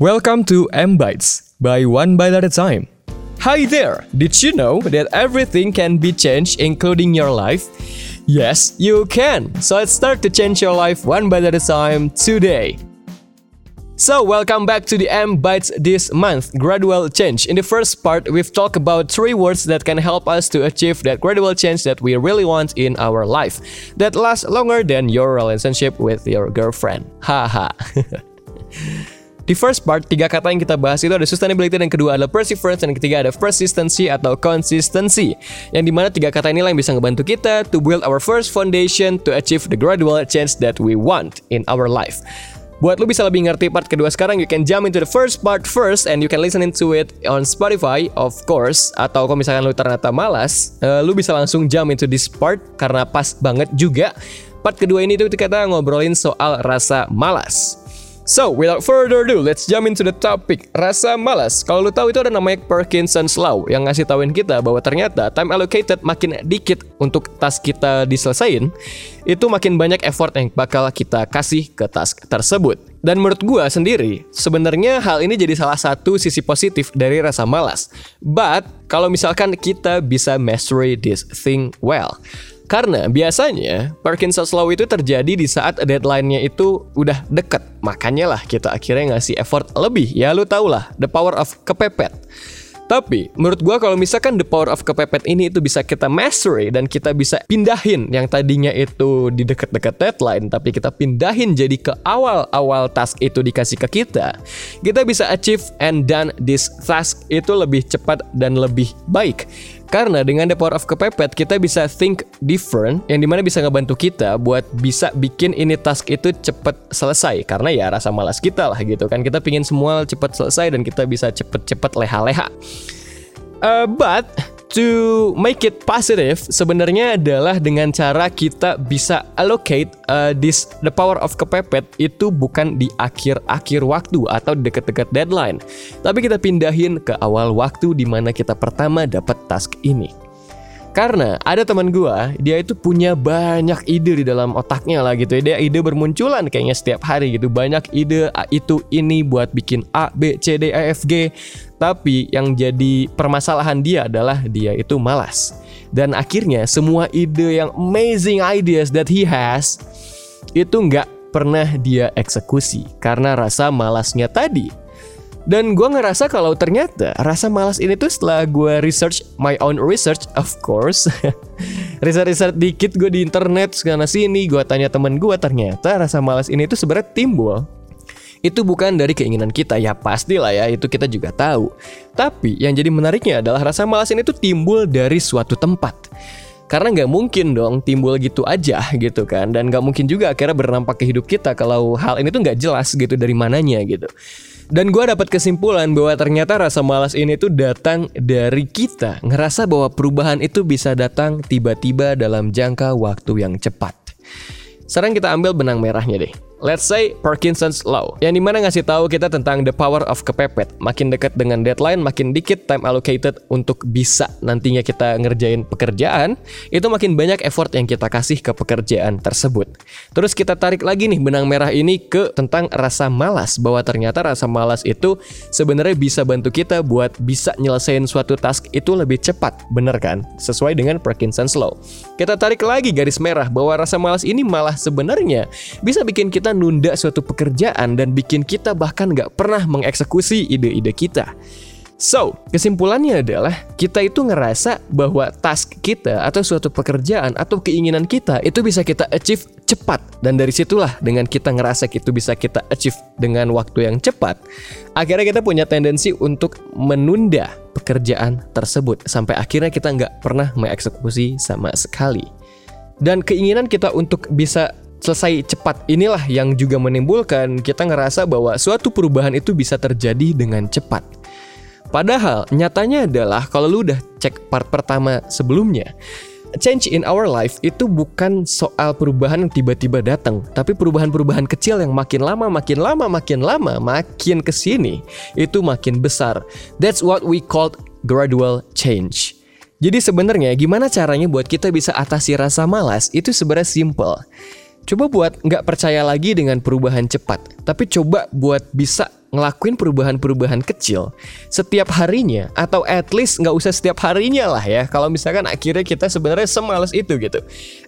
Welcome to M Bytes by One Bite at a Time. Hi there! Did you know that everything can be changed, including your life? Yes, you can! So let's start to change your life one bite at a time today. So, welcome back to the M Bytes this month, Gradual Change. In the first part, we've talked about three words that can help us to achieve that gradual change that we really want in our life. That lasts longer than your relationship with your girlfriend. Haha. Di first part, tiga kata yang kita bahas itu ada sustainability dan kedua adalah perseverance dan ketiga ada persistency atau consistency. Yang di mana tiga kata inilah yang bisa ngebantu kita to build our first foundation to achieve the gradual change that we want in our life. Buat lu bisa lebih ngerti part kedua sekarang, you can jump into the first part first and you can listen into it on Spotify, of course. Atau kalau misalkan lu ternyata malas, uh, lu bisa langsung jump into this part karena pas banget juga. Part kedua ini tuh kita ngobrolin soal rasa malas. So, without further ado, let's jump into the topic. Rasa malas. Kalau lu tahu itu ada namanya Parkinson's Law yang ngasih tauin kita bahwa ternyata time allocated makin dikit untuk task kita diselesain, itu makin banyak effort yang bakal kita kasih ke task tersebut. Dan menurut gua sendiri, sebenarnya hal ini jadi salah satu sisi positif dari rasa malas. But, kalau misalkan kita bisa mastery this thing well. Karena biasanya Parkinson's Law itu terjadi di saat deadline-nya itu udah deket. Makanya lah kita akhirnya ngasih effort lebih. Ya lu tau lah, the power of kepepet. Tapi menurut gua kalau misalkan the power of kepepet ini itu bisa kita mastery dan kita bisa pindahin yang tadinya itu di dekat-dekat deadline tapi kita pindahin jadi ke awal-awal task itu dikasih ke kita. Kita bisa achieve and done this task itu lebih cepat dan lebih baik. Karena dengan the power of kepepet kita bisa think different yang di mana bisa ngebantu kita buat bisa bikin ini task itu cepet selesai karena ya rasa malas kita lah gitu kan kita pingin semua cepet selesai dan kita bisa cepet-cepet leha-leha. Uh, but to make it positive sebenarnya adalah dengan cara kita bisa allocate uh, this the power of kepepet itu bukan di akhir-akhir waktu atau dekat-dekat deadline. Tapi kita pindahin ke awal waktu di mana kita pertama dapat task ini karena ada teman gua, dia itu punya banyak ide di dalam otaknya lah gitu ya. Dia ide bermunculan kayaknya setiap hari gitu. Banyak ide itu ini buat bikin A, B, C, D, E, F, G. Tapi yang jadi permasalahan dia adalah dia itu malas. Dan akhirnya semua ide yang amazing ideas that he has itu nggak pernah dia eksekusi karena rasa malasnya tadi. Dan gue ngerasa kalau ternyata rasa malas ini tuh setelah gue research my own research, of course, research-research dikit gue di internet sana sini, gue tanya temen gue ternyata rasa malas ini tuh sebenarnya timbul. Itu bukan dari keinginan kita ya pastilah ya itu kita juga tahu. Tapi yang jadi menariknya adalah rasa malas ini tuh timbul dari suatu tempat. Karena nggak mungkin dong timbul gitu aja gitu kan. Dan nggak mungkin juga akhirnya berdampak ke hidup kita kalau hal ini tuh nggak jelas gitu dari mananya gitu dan gue dapat kesimpulan bahwa ternyata rasa malas ini tuh datang dari kita ngerasa bahwa perubahan itu bisa datang tiba-tiba dalam jangka waktu yang cepat. Sekarang kita ambil benang merahnya deh. Let's say Parkinson's Law, yang di mana ngasih tahu kita tentang the power of kepepet. Makin dekat dengan deadline, makin dikit time allocated untuk bisa nantinya kita ngerjain pekerjaan, itu makin banyak effort yang kita kasih ke pekerjaan tersebut. Terus kita tarik lagi nih benang merah ini ke tentang rasa malas, bahwa ternyata rasa malas itu sebenarnya bisa bantu kita buat bisa nyelesain suatu task itu lebih cepat, bener kan? Sesuai dengan Parkinson's Law. Kita tarik lagi garis merah bahwa rasa malas ini malah sebenarnya bisa bikin kita kita nunda suatu pekerjaan dan bikin kita bahkan nggak pernah mengeksekusi ide-ide kita. So, kesimpulannya adalah kita itu ngerasa bahwa task kita atau suatu pekerjaan atau keinginan kita itu bisa kita achieve cepat dan dari situlah dengan kita ngerasa itu bisa kita achieve dengan waktu yang cepat, akhirnya kita punya tendensi untuk menunda pekerjaan tersebut sampai akhirnya kita nggak pernah mengeksekusi sama sekali. Dan keinginan kita untuk bisa selesai cepat inilah yang juga menimbulkan kita ngerasa bahwa suatu perubahan itu bisa terjadi dengan cepat. Padahal nyatanya adalah kalau lu udah cek part pertama sebelumnya, change in our life itu bukan soal perubahan yang tiba-tiba datang, tapi perubahan-perubahan kecil yang makin lama, makin lama, makin lama, makin ke sini itu makin besar. That's what we call gradual change. Jadi sebenarnya gimana caranya buat kita bisa atasi rasa malas itu sebenarnya simple Coba buat nggak percaya lagi dengan perubahan cepat, tapi coba buat bisa ngelakuin perubahan-perubahan kecil setiap harinya atau at least nggak usah setiap harinya lah ya. Kalau misalkan akhirnya kita sebenarnya semalas itu gitu.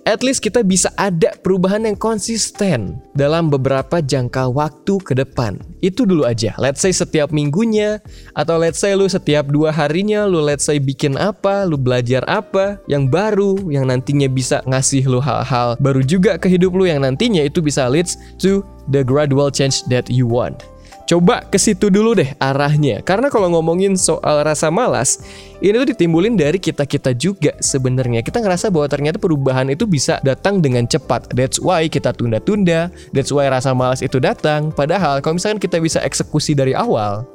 At least kita bisa ada perubahan yang konsisten dalam beberapa jangka waktu ke depan. Itu dulu aja. Let's say setiap minggunya atau let's say lu setiap dua harinya lu let's say bikin apa lu belajar apa yang baru yang nantinya bisa ngasih lu hal-hal baru juga ke hidup lu yang nantinya itu bisa leads to the gradual change that you want Coba ke situ dulu deh arahnya. Karena kalau ngomongin soal rasa malas, ini tuh ditimbulin dari kita-kita juga sebenarnya. Kita ngerasa bahwa ternyata perubahan itu bisa datang dengan cepat. That's why kita tunda-tunda. That's why rasa malas itu datang. Padahal kalau misalkan kita bisa eksekusi dari awal,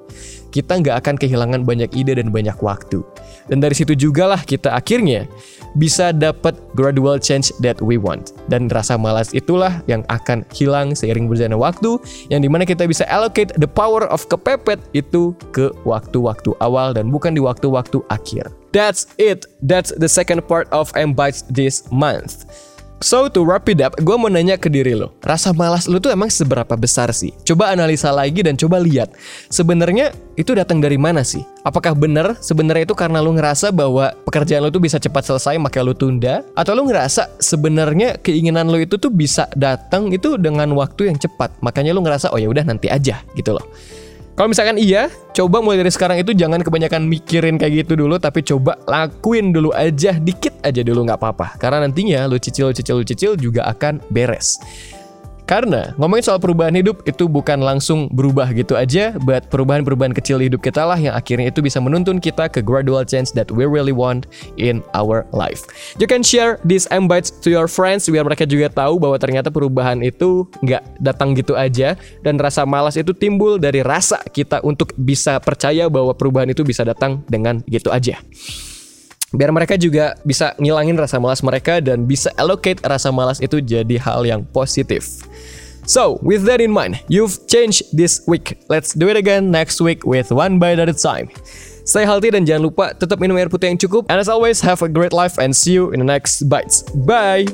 kita nggak akan kehilangan banyak ide dan banyak waktu. Dan dari situ juga lah kita akhirnya bisa dapat gradual change that we want. Dan rasa malas itulah yang akan hilang seiring berjalannya waktu, yang di mana kita bisa allocate the power of kepepet itu ke waktu-waktu awal dan bukan di waktu-waktu akhir. That's it. That's the second part of M Bites this month. So to wrap it up, gue mau nanya ke diri lo, rasa malas lo tuh emang seberapa besar sih? Coba analisa lagi dan coba lihat, sebenarnya itu datang dari mana sih? Apakah benar sebenarnya itu karena lo ngerasa bahwa pekerjaan lo tuh bisa cepat selesai makanya lo tunda? Atau lo ngerasa sebenarnya keinginan lo itu tuh bisa datang itu dengan waktu yang cepat, makanya lo ngerasa oh ya udah nanti aja gitu loh. Kalau misalkan iya, coba mulai dari sekarang itu jangan kebanyakan mikirin kayak gitu dulu, tapi coba lakuin dulu aja, dikit aja dulu nggak apa-apa. Karena nantinya lu cicil, cicil, cicil juga akan beres. Karena ngomongin soal perubahan hidup itu bukan langsung berubah gitu aja, but perubahan-perubahan kecil di hidup kita lah yang akhirnya itu bisa menuntun kita ke gradual change that we really want in our life. You can share this bites to your friends biar mereka juga tahu bahwa ternyata perubahan itu nggak datang gitu aja dan rasa malas itu timbul dari rasa kita untuk bisa percaya bahwa perubahan itu bisa datang dengan gitu aja biar mereka juga bisa ngilangin rasa malas mereka dan bisa allocate rasa malas itu jadi hal yang positif. So, with that in mind, you've changed this week. Let's do it again next week with one bite at a time. Stay healthy dan jangan lupa tetap minum air putih yang cukup. And as always, have a great life and see you in the next bites. Bye!